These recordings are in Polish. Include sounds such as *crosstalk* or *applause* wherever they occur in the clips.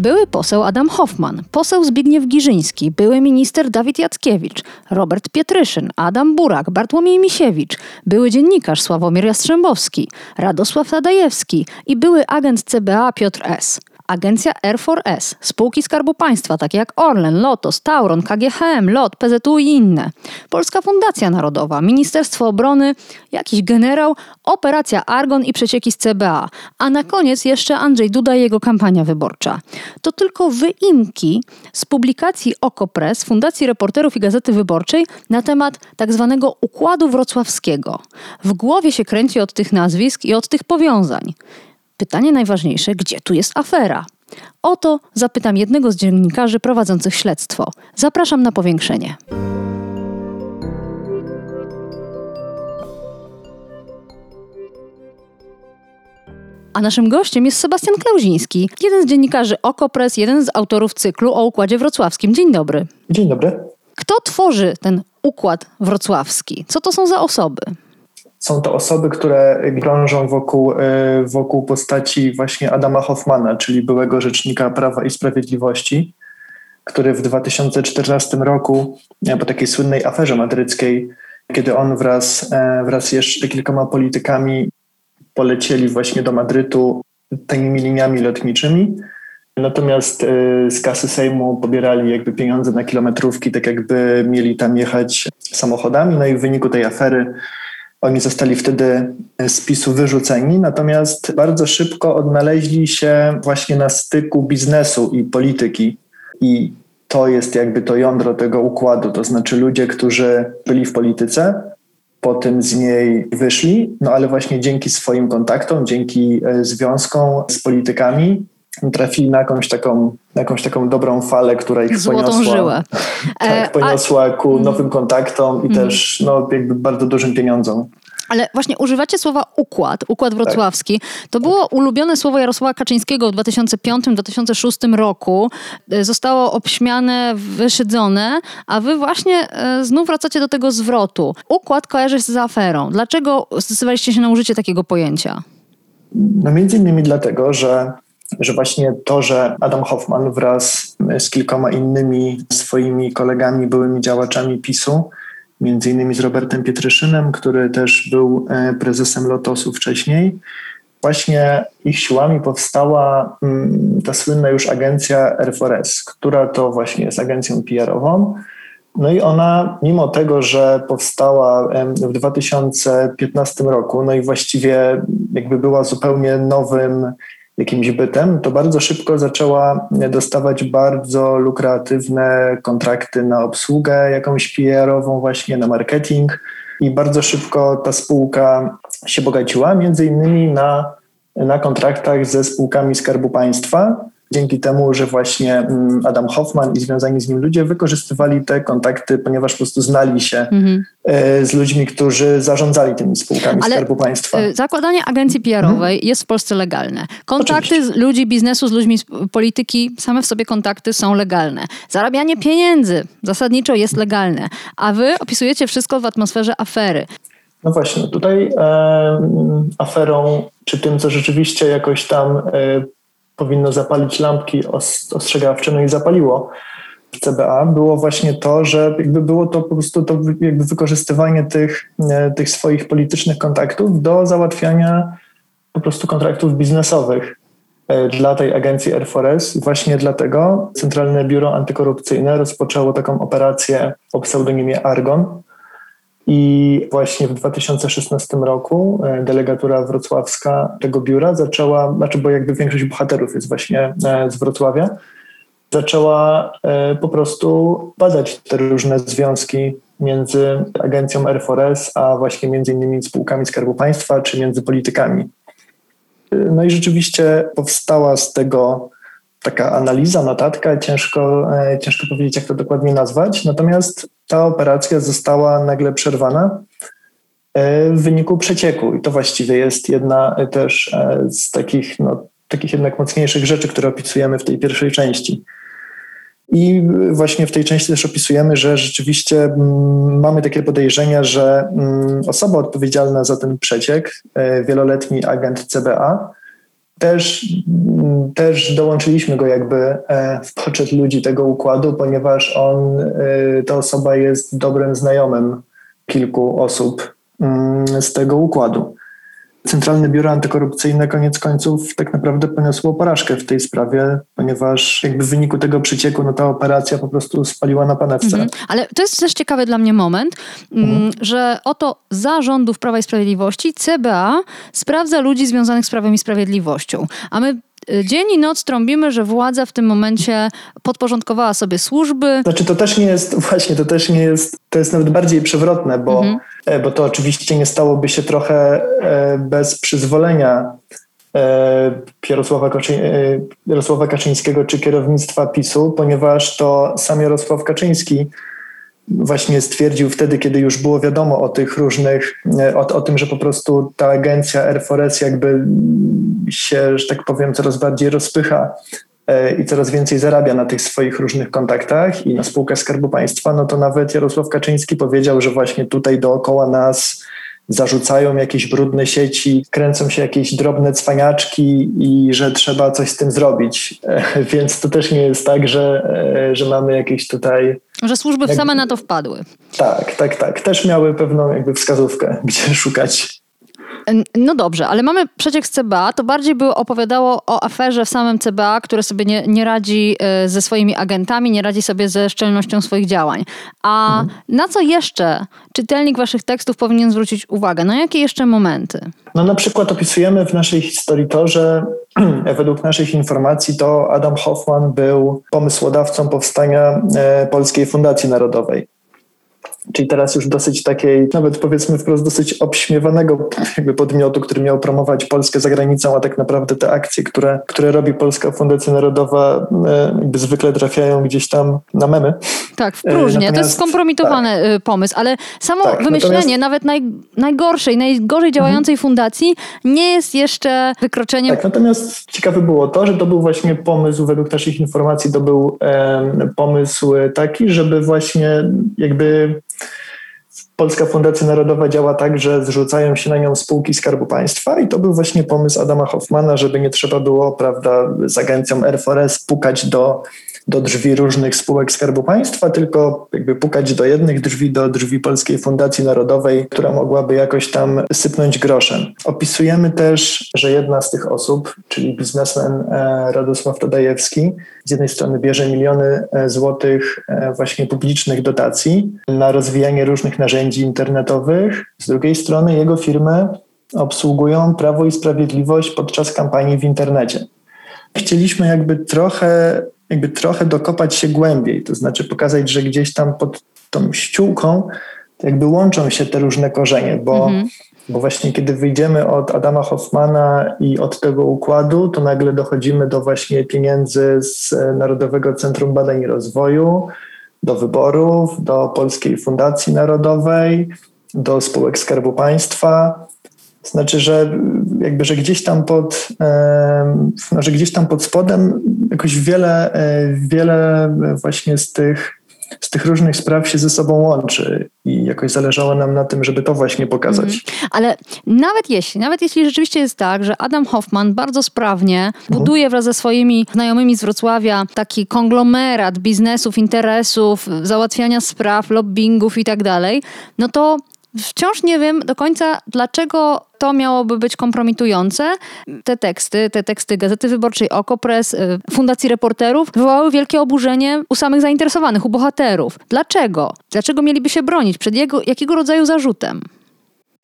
Były poseł Adam Hoffman, poseł Zbigniew Giżyński, były minister Dawid Jackiewicz, Robert Pietryszyn, Adam Burak, Bartłomiej Misiewicz, były dziennikarz Sławomir Jastrzębowski, Radosław Tadajewski i były agent CBA Piotr S. Agencja R4S, spółki Skarbu Państwa takie jak Orlen, Lotos, Tauron, KGHM, LOT, PZU i inne, Polska Fundacja Narodowa, Ministerstwo Obrony, jakiś generał, Operacja Argon i przecieki z CBA, a na koniec jeszcze Andrzej Duda i jego kampania wyborcza. To tylko wyimki z publikacji Okopres, Fundacji Reporterów i Gazety Wyborczej na temat tak zwanego Układu Wrocławskiego. W głowie się kręci od tych nazwisk i od tych powiązań. Pytanie najważniejsze, gdzie tu jest afera? O to zapytam jednego z dziennikarzy prowadzących śledztwo. Zapraszam na powiększenie. A naszym gościem jest Sebastian Klauziński, jeden z dziennikarzy Okopres, jeden z autorów cyklu o Układzie Wrocławskim. Dzień dobry. Dzień dobry. Kto tworzy ten Układ Wrocławski? Co to są za osoby? Są to osoby, które krążą wokół, e, wokół postaci właśnie Adama Hoffmana, czyli byłego rzecznika Prawa i Sprawiedliwości, który w 2014 roku, e, po takiej słynnej aferze madryckiej, kiedy on wraz, e, wraz jeszcze kilkoma politykami polecieli właśnie do Madrytu tanimi liniami lotniczymi, Natomiast z kasy Sejmu pobierali jakby pieniądze na kilometrówki, tak jakby mieli tam jechać samochodami. No i w wyniku tej afery oni zostali wtedy z PiSu wyrzuceni, natomiast bardzo szybko odnaleźli się właśnie na styku biznesu i polityki. I to jest jakby to jądro tego układu, to znaczy ludzie, którzy byli w polityce, potem z niej wyszli, no ale właśnie dzięki swoim kontaktom, dzięki e, związkom z politykami trafili na jakąś taką, na jakąś taką dobrą falę, która ich Złotą poniosła, żyłę. tak, E, poniosła ku Mm. nowym kontaktom i Mhm. też no, jakby bardzo dużym pieniądzom. Ale właśnie używacie słowa układ, układ wrocławski. To było ulubione słowo Jarosława Kaczyńskiego w 2005-2006 roku. E, Zostało obśmiane, wyszydzone, a wy właśnie e, znów wracacie do tego zwrotu. Układ kojarzy się z aferą. Dlaczego zdecydowaliście się na użycie takiego pojęcia? No między innymi dlatego, że, że właśnie to, że Adam Hoffman wraz z kilkoma innymi swoimi kolegami, byłymi działaczami PiSu, między innymi z Robertem Pietryszynem, który też był e, prezesem Lotosu wcześniej, właśnie ich siłami powstała mm, ta słynna już agencja R4S, która to właśnie jest agencją PR-ową. No i ona, mimo tego, że powstała w 2015 roku, no i właściwie jakby była zupełnie nowym jakimś bytem, to bardzo szybko zaczęła dostawać bardzo lukratywne kontrakty na obsługę jakąś PR-ową, właśnie na marketing i bardzo szybko ta spółka się bogaciła, między innymi na, na kontraktach ze spółkami Skarbu Państwa. Dzięki temu, że właśnie mm, Adam Hoffman i związani z nim ludzie wykorzystywali te kontakty, ponieważ po prostu znali się Mhm. e, z ludźmi, którzy zarządzali tymi spółkami Ale, Skarbu Państwa. E, Zakładanie agencji PR-owej jest w Polsce legalne. Kontakty Oczywiście. z ludzi biznesu, z ludźmi z polityki, same w sobie kontakty są legalne. Zarabianie pieniędzy zasadniczo jest legalne. A wy opisujecie wszystko w atmosferze afery. No właśnie, tutaj e, aferą, czy tym, co rzeczywiście jakoś tam e, powinno zapalić lampki os, ostrzegawcze, no i zapaliło w CBA, było właśnie to, że jakby było to po prostu to jakby wykorzystywanie tych, e, tych swoich politycznych kontaktów do załatwiania po prostu kontraktów biznesowych e, dla tej agencji R4S. Właśnie dlatego Centralne Biuro Antykorupcyjne rozpoczęło taką operację o pseudonimie Argon, i właśnie w 2016 roku e, delegatura wrocławska tego biura zaczęła, znaczy bo jakby większość bohaterów jest właśnie e, z Wrocławia, zaczęła e, po prostu badać te różne związki między agencją R4S, a właśnie między innymi spółkami Skarbu Państwa, czy między politykami. No i rzeczywiście powstała z tego taka analiza, notatka, ciężko, ciężko powiedzieć, jak to dokładnie nazwać. Natomiast ta operacja została nagle przerwana e, w wyniku przecieku. I to właściwie jest jedna też z takich, no, takich jednak mocniejszych rzeczy, które opisujemy w tej pierwszej części. I właśnie w tej części też opisujemy, że rzeczywiście mm, mamy takie podejrzenia, że mm, osoba odpowiedzialna za ten przeciek, wieloletni agent CBA, też, też dołączyliśmy go jakby e, w poczet ludzi tego układu, ponieważ on, e, ta osoba jest dobrym znajomym kilku osób mm, z tego układu. Centralne Biuro Antykorupcyjne koniec końców tak naprawdę poniosło porażkę w tej sprawie, ponieważ jakby w wyniku tego przycieku no ta operacja po prostu spaliła na panewce. Mhm. Ale to jest też ciekawy dla mnie moment, mm, mhm. że oto za rządów Prawa i Sprawiedliwości CBA sprawdza ludzi związanych z Prawem i Sprawiedliwością, a my dzień i noc trąbimy, że władza w tym momencie podporządkowała sobie służby. Znaczy to też nie jest, *laughs* właśnie, to też nie jest, to jest nawet bardziej przewrotne, bo mhm E, bo to oczywiście nie stałoby się trochę e, bez przyzwolenia e, Jarosława, Kaczy Jarosława Kaczyńskiego czy kierownictwa PiSu, ponieważ to sam Jarosław Kaczyński właśnie stwierdził wtedy, kiedy już było wiadomo o tych różnych, o, o tym, że po prostu ta agencja R4S jakby się, że tak powiem, coraz bardziej rozpycha E, i coraz więcej zarabia na tych swoich różnych kontaktach i na spółkach Skarbu Państwa, no to nawet Jarosław Kaczyński powiedział, że właśnie tutaj dookoła nas zarzucają jakieś brudne sieci, kręcą się jakieś drobne cwaniaczki i że trzeba coś z tym zrobić. E, *laughs* więc to też nie jest tak, że, e, że mamy jakieś tutaj... Że służby jakby... same na to wpadły. Tak, tak, tak. Też miały pewną jakby wskazówkę, *laughs* gdzie szukać no dobrze, ale mamy przeciek z CBA, to bardziej by opowiadało o aferze w samym CBA, które sobie nie, nie radzi e, ze swoimi agentami, nie radzi sobie ze szczelnością swoich działań. A mhm. na co jeszcze czytelnik waszych tekstów powinien zwrócić uwagę? Na jakie jeszcze momenty? No na przykład opisujemy w naszej historii to, że *clears throat* według naszych informacji to Adam Hoffman był pomysłodawcą powstania e, Polskiej Fundacji Narodowej czyli teraz już dosyć takiej, nawet powiedzmy wprost dosyć obśmiewanego jakby podmiotu, który miał promować Polskę za granicą, a tak naprawdę te akcje, które, które robi Polska Fundacja Narodowa e, jakby zwykle trafiają gdzieś tam na memy. Tak, w próżnię. Natomiast, to jest skompromitowany tak. Y, pomysł, ale samo tak, wymyślenie natomiast... nawet naj, najgorszej, najgorzej działającej mhm. fundacji nie jest jeszcze wykroczeniem. Tak, natomiast ciekawe było to, że to był właśnie pomysł, według naszych informacji, to był pomysł taki, żeby właśnie jakby Polska Fundacja Narodowa działa tak, że zrzucają się na nią spółki Skarbu Państwa i to był właśnie pomysł Adama Hoffmana, żeby nie trzeba było, prawda, z agencją R4S pukać do do drzwi różnych spółek Skarbu Państwa, tylko jakby pukać do jednych drzwi, do drzwi Polskiej Fundacji Narodowej, która mogłaby jakoś tam sypnąć groszem. Opisujemy też, że jedna z tych osób, czyli biznesmen e, Radosław Tadajewski, z jednej strony bierze miliony e, złotych e, właśnie publicznych dotacji na rozwijanie różnych narzędzi internetowych, z drugiej strony jego firmy obsługują Prawo i Sprawiedliwość podczas kampanii w internecie. Chcieliśmy jakby trochę jakby trochę dokopać się głębiej, to znaczy pokazać, że gdzieś tam pod tą ściółką jakby łączą się te różne korzenie, bo, mhm. bo właśnie kiedy wyjdziemy od Adama Hoffmana i od tego układu, to nagle dochodzimy do właśnie pieniędzy z Narodowego Centrum Badań i Rozwoju, do wyborów, do Polskiej Fundacji Narodowej, do spółek Skarbu Państwa, znaczy, że jakby, że gdzieś tam pod, no, że gdzieś tam pod spodem jakoś wiele, e, wiele właśnie z tych, z tych różnych spraw się ze sobą łączy i jakoś zależało nam na tym, żeby to właśnie pokazać. Mm. Ale nawet jeśli, nawet jeśli rzeczywiście jest tak, że Adam Hoffman bardzo sprawnie mhm. buduje wraz ze swoimi znajomymi z Wrocławia taki konglomerat biznesów, interesów, załatwiania spraw, lobbyingów i tak dalej, no to Wciąż nie wiem do końca, dlaczego to miałoby być kompromitujące. Te teksty, te teksty Gazety Wyborczej, Okopres, y, Fundacji Reporterów wywołały wielkie oburzenie u samych zainteresowanych, u bohaterów. Dlaczego? Dlaczego mieliby się bronić? Przed jego, jakiego rodzaju zarzutem?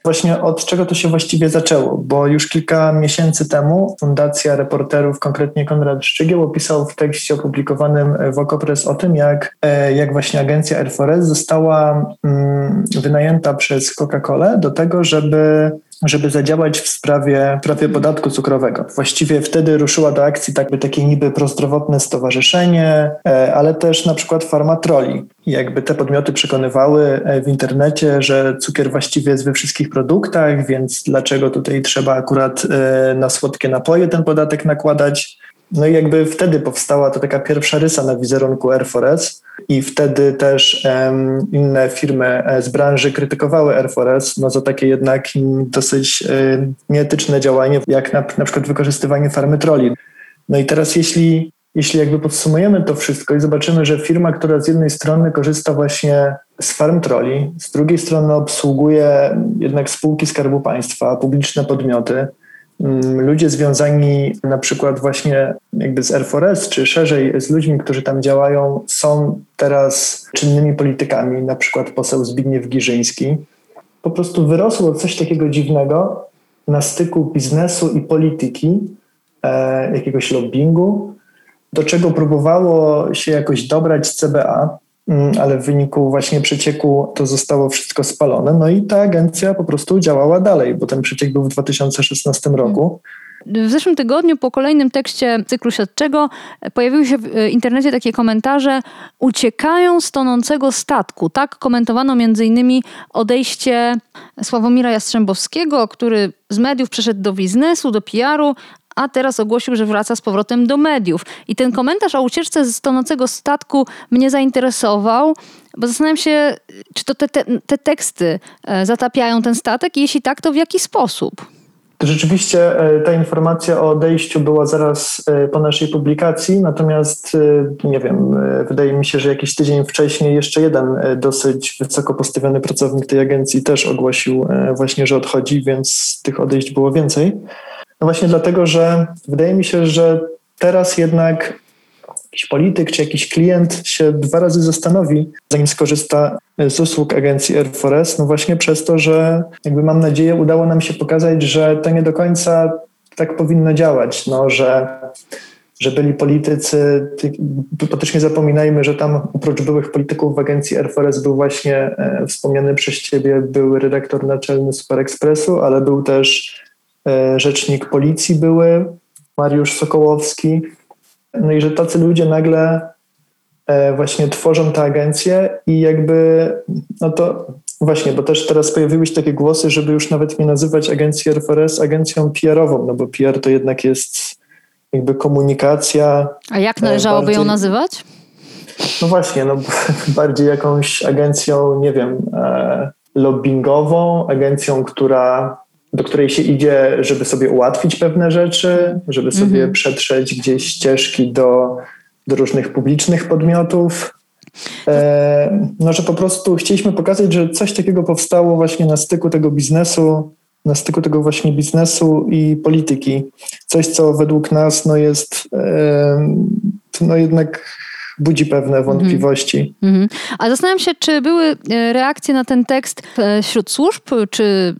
Właśnie od czego to się właściwie zaczęło, bo już kilka miesięcy temu Fundacja Reporterów, konkretnie Konrad Szczygieł, opisał w tekście opublikowanym w Okopres o tym, jak, e, jak właśnie agencja Air Forest została mm, wynajęta przez Coca-Colę do tego, żeby żeby zadziałać w sprawie prawie podatku cukrowego. Właściwie wtedy ruszyła do akcji tak, takie niby prozdrowotne stowarzyszenie, e, ale też na przykład Farmatroli. Jakby te podmioty przekonywały e, w internecie, że cukier właściwie jest we wszystkich produktach, więc dlaczego tutaj trzeba akurat e, na słodkie napoje ten podatek nakładać. No i jakby wtedy powstała to taka pierwsza rysa na wizerunku Air Forest i wtedy też um, inne firmy e, z branży krytykowały Air Forest no, za takie jednak dosyć um, nieetyczne działanie, jak na, na przykład wykorzystywanie farmy troli. No i teraz jeśli, jeśli jakby podsumujemy to wszystko i zobaczymy, że firma, która z jednej strony korzysta właśnie z farm troli, z drugiej strony obsługuje jednak spółki Skarbu Państwa, publiczne podmioty, Mm, ludzie związani na przykład właśnie jakby z R4S, czy szerzej z ludźmi, którzy tam działają, są teraz czynnymi politykami, na przykład poseł Zbigniew Giżyński. Po prostu wyrosło coś takiego dziwnego na styku biznesu i polityki, e, jakiegoś lobbingu, do czego próbowało się jakoś dobrać CBA, Mm, ale w wyniku właśnie przecieku to zostało wszystko spalone. No i ta agencja po prostu działała dalej, bo ten przeciek był w 2016 roku. W zeszłym tygodniu po kolejnym tekście cyklu śledczego pojawiły się w internecie takie komentarze uciekają z tonącego statku. Tak komentowano innymi odejście Sławomira Jastrzębowskiego, który z mediów przeszedł do biznesu, do PR-u, a teraz ogłosił, że wraca z powrotem do mediów. I ten komentarz o ucieczce z tonącego statku mnie zainteresował, bo zastanawiam się, czy to te, te, te teksty e, zatapiają ten statek i jeśli tak, to w jaki sposób? Rzeczywiście e, ta informacja o odejściu była zaraz e, po naszej publikacji, natomiast nie wiem, wydaje mi się, że jakiś tydzień wcześniej jeszcze jeden dosyć wysoko postawiony pracownik tej agencji też ogłosił właśnie, że odchodzi, więc tych odejść było więcej. No właśnie dlatego, że wydaje mi się, że teraz jednak jakiś polityk czy jakiś klient się dwa razy zastanowi, zanim skorzysta z usług agencji Air Forest, no właśnie przez to, że jakby mam nadzieję udało nam się pokazać, że to nie do końca tak powinno działać, no, że, że byli politycy, bo też nie zapominajmy, że tam oprócz byłych polityków w agencji Air Forest był właśnie e, wspomniany przez ciebie były redaktor naczelny Super Expressu, ale był też rzecznik policji były, Mariusz Sokołowski. No i że tacy ludzie nagle e, właśnie tworzą tę agencję i jakby, no to właśnie, bo też teraz pojawiły się takie głosy, żeby już nawet nie nazywać agencji RFRS agencją PR-ową, no bo PR to jednak jest jakby komunikacja. A jak należałoby bardziej, ją nazywać? No właśnie, no *laughs* bardziej jakąś agencją, nie wiem, e, lobbyingową, agencją, która do której się idzie, żeby sobie ułatwić pewne rzeczy, żeby sobie mhm. przetrzeć gdzieś ścieżki do, do różnych publicznych podmiotów. E, no, że po prostu chcieliśmy pokazać, że coś takiego powstało właśnie na styku tego biznesu, na styku tego właśnie biznesu i polityki. Coś, co według nas no, jest e, no, jednak budzi pewne wątpliwości. Mm -hmm. A zastanawiam się, czy były e, reakcje na ten tekst e, wśród służb, czy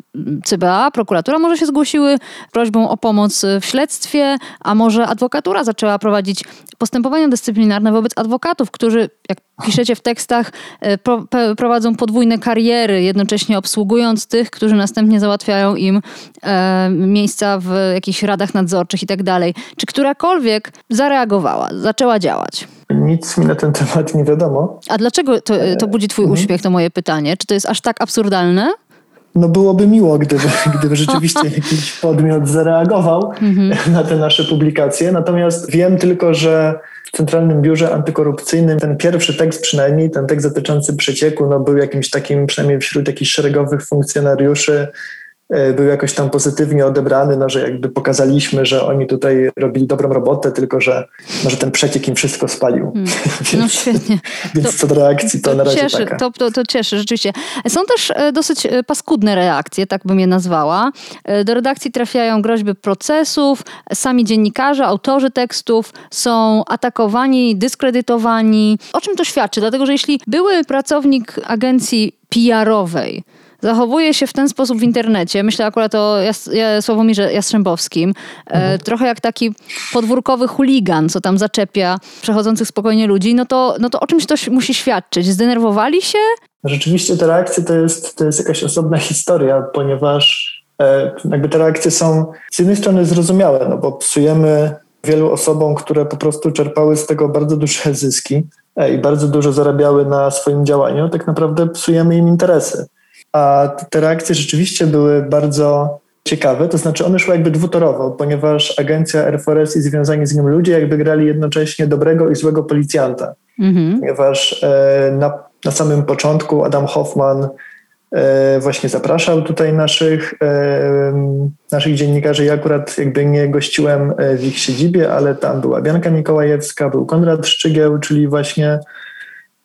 CBA, prokuratura może się zgłosiły prośbą o pomoc w śledztwie, a może adwokatura zaczęła prowadzić postępowania dyscyplinarne wobec adwokatów, którzy, jak piszecie w tekstach, e, prowadzą podwójne kariery, jednocześnie obsługując tych, którzy następnie załatwiają im miejsca w jakichś radach nadzorczych i tak dalej. Czy którakolwiek zareagowała, zaczęła działać? Nic mi na ten temat nie wiadomo. A dlaczego to, to budzi twój mhm. uśmiech, to moje pytanie? Czy to jest aż tak absurdalne? No byłoby miło, gdyby, *laughs* gdyby rzeczywiście jakiś podmiot zareagował mhm. *laughs* na te nasze publikacje. Natomiast wiem tylko, że w Centralnym Biurze Antykorupcyjnym ten pierwszy tekst przynajmniej, ten tekst dotyczący przecieku, no był jakimś takim, przynajmniej wśród jakichś szeregowych funkcjonariuszy, E, był jakoś tam pozytywnie odebrany, no, że jakby pokazaliśmy, że oni tutaj robili dobrą robotę, tylko że, no, że ten przeciek im wszystko spalił. Hmm. *laughs* no świetnie. *laughs* Więc to, co do reakcji, to, to na razie cieszy, taka. To, to, to cieszy, rzeczywiście. Są też e, dosyć e, paskudne reakcje, tak bym je nazwała. Do redakcji trafiają groźby procesów, sami dziennikarze, autorzy tekstów są atakowani, dyskredytowani. O czym to świadczy? Dlatego, że jeśli były pracownik agencji PR-owej, zachowuje się w ten sposób w internecie. Myślę akurat o Jas Sławomirze Jastrzębowskim. E, mhm. trochę jak taki podwórkowy chuligan, co tam zaczepia przechodzących spokojnie ludzi. No to, no to o czymś to musi świadczyć. Zdenerwowali się? Rzeczywiście te reakcje to jest, to jest jakaś osobna historia, ponieważ E, jakby te reakcje są z jednej strony zrozumiałe, no bo psujemy wielu osobom, które po prostu czerpały z tego bardzo duże zyski e, i bardzo dużo zarabiały na swoim działaniu, tak naprawdę psujemy im interesy. A te reakcje rzeczywiście były bardzo ciekawe, to znaczy one szły jakby dwutorowo, ponieważ agencja Air Force i związani z nią ludzie jakby grali jednocześnie dobrego i złego policjanta. Mhm. Ponieważ e, na, na samym początku Adam Hoffman e, właśnie zapraszał tutaj naszych, e, naszych dziennikarzy. Ja akurat jakby nie gościłem w ich siedzibie, ale tam była Bianka Mikołajewska, był Konrad Szczygieł, czyli właśnie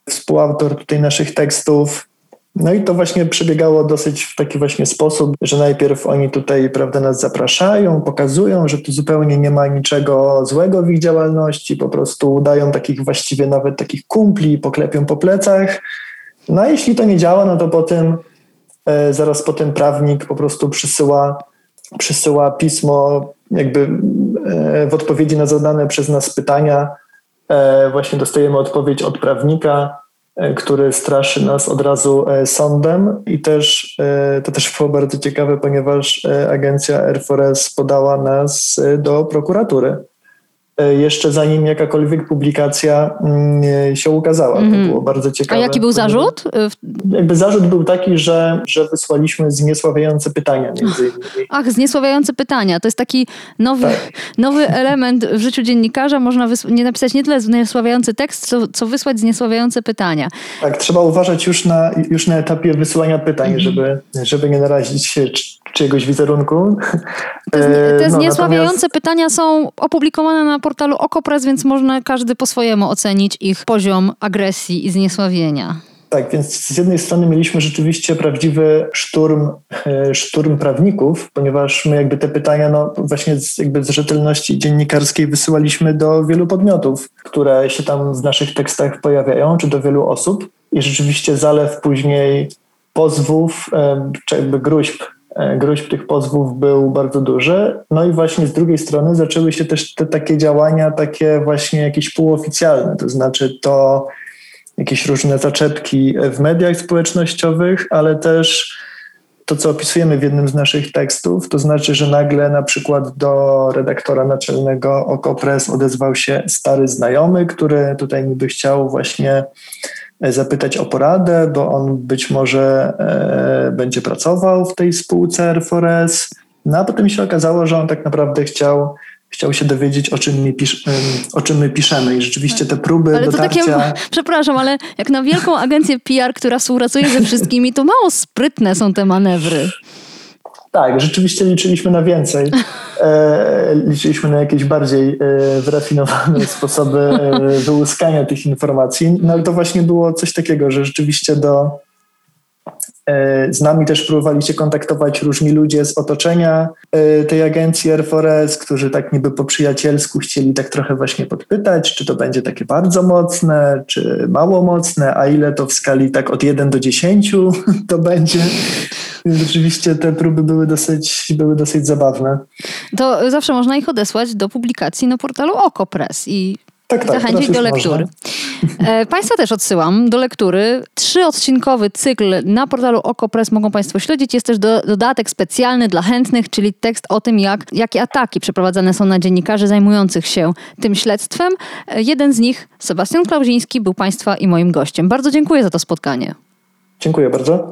współautor tutaj naszych tekstów. No i to właśnie przebiegało dosyć w taki właśnie sposób, że najpierw oni tutaj prawda, nas zapraszają, pokazują, że tu zupełnie nie ma niczego złego w ich działalności, po prostu udają takich właściwie nawet takich kumpli, poklepią po plecach. No a jeśli to nie działa, no to potem e, zaraz potem prawnik po prostu przysyła, przysyła pismo jakby e, w odpowiedzi na zadane przez nas pytania. E, właśnie dostajemy odpowiedź od prawnika, który straszy nas od razu e, sądem i też e, to też było bardzo ciekawe, ponieważ agencja Air Force podała nas do prokuratury. E, jeszcze zanim jakakolwiek publikacja mm, się ukazała. Mm -hmm. To było bardzo ciekawe. A jaki był zarzut? Jakby zarzut był taki, że, że wysłaliśmy zniesławiające pytania między innymi. Ach, zniesławiające pytania. To jest taki nowy, tak. nowy element w życiu dziennikarza. Można nie napisać nie tyle zniesławiający tekst, co, co wysłać zniesławiające pytania. Tak, trzeba uważać już na, już na etapie wysyłania pytań, mm -hmm. żeby, żeby nie narazić się czyjegoś wizerunku. Te, te no, zniesławiające natomiast... pytania są opublikowane na portalu Okopres, więc można każdy po swojemu ocenić ich poziom agresji i zniesławienia. Tak, więc z jednej strony mieliśmy rzeczywiście prawdziwy szturm, e, szturm prawników, ponieważ my jakby te pytania, no właśnie z, jakby z rzetelności dziennikarskiej wysyłaliśmy do wielu podmiotów, które się tam w naszych tekstach pojawiają, czy do wielu osób i rzeczywiście zalew później pozwów, e, czy jakby gruźb E, groźb tych pozwów był bardzo duży. No i właśnie z drugiej strony zaczęły się też te takie działania, takie właśnie jakieś półoficjalne, to znaczy to jakieś różne zaczepki w mediach społecznościowych, ale też to, co opisujemy w jednym z naszych tekstów, to znaczy, że nagle na przykład do redaktora naczelnego Okopres odezwał się stary znajomy, który tutaj niby chciał właśnie zapytać o poradę, bo on być może e, będzie pracował w tej spółce Air Forest. No a potem się okazało, że on tak naprawdę chciał chciał się dowiedzieć, o czym, my pisz, o czym my piszemy. I rzeczywiście te próby ale dotarcia... To takie, *laughs* przepraszam, ale jak na wielką agencję PR, która współpracuje ze wszystkimi, to mało sprytne są te manewry. Tak, rzeczywiście liczyliśmy na więcej. *laughs* E, liczyliśmy na jakieś bardziej e, wyrafinowane *laughs* sposoby e, wyłuskania tych informacji. No ale to właśnie było coś takiego, że rzeczywiście do, e, z nami też próbowali się kontaktować różni ludzie z otoczenia e, tej agencji Air Forest, którzy tak niby po przyjacielsku chcieli tak trochę właśnie podpytać, czy to będzie takie bardzo mocne, czy mało mocne, a ile to w skali tak od 1 do 10 *laughs* to będzie. Rzeczywiście te próby były dosyć, były dosyć zabawne. To zawsze można ich odesłać do publikacji na portalu OkoPress i tak, tak, zachęcić do lektury. E, państwa też odsyłam do lektury. Trzyodcinkowy cykl na portalu OkoPress mogą Państwo śledzić. Jest też do, dodatek specjalny dla chętnych, czyli tekst o tym, jak, jakie ataki przeprowadzane są na dziennikarzy zajmujących się tym śledztwem. E, jeden z nich, Sebastian Klauziński, był Państwa i moim gościem. Bardzo dziękuję za to spotkanie. Dziękuję bardzo.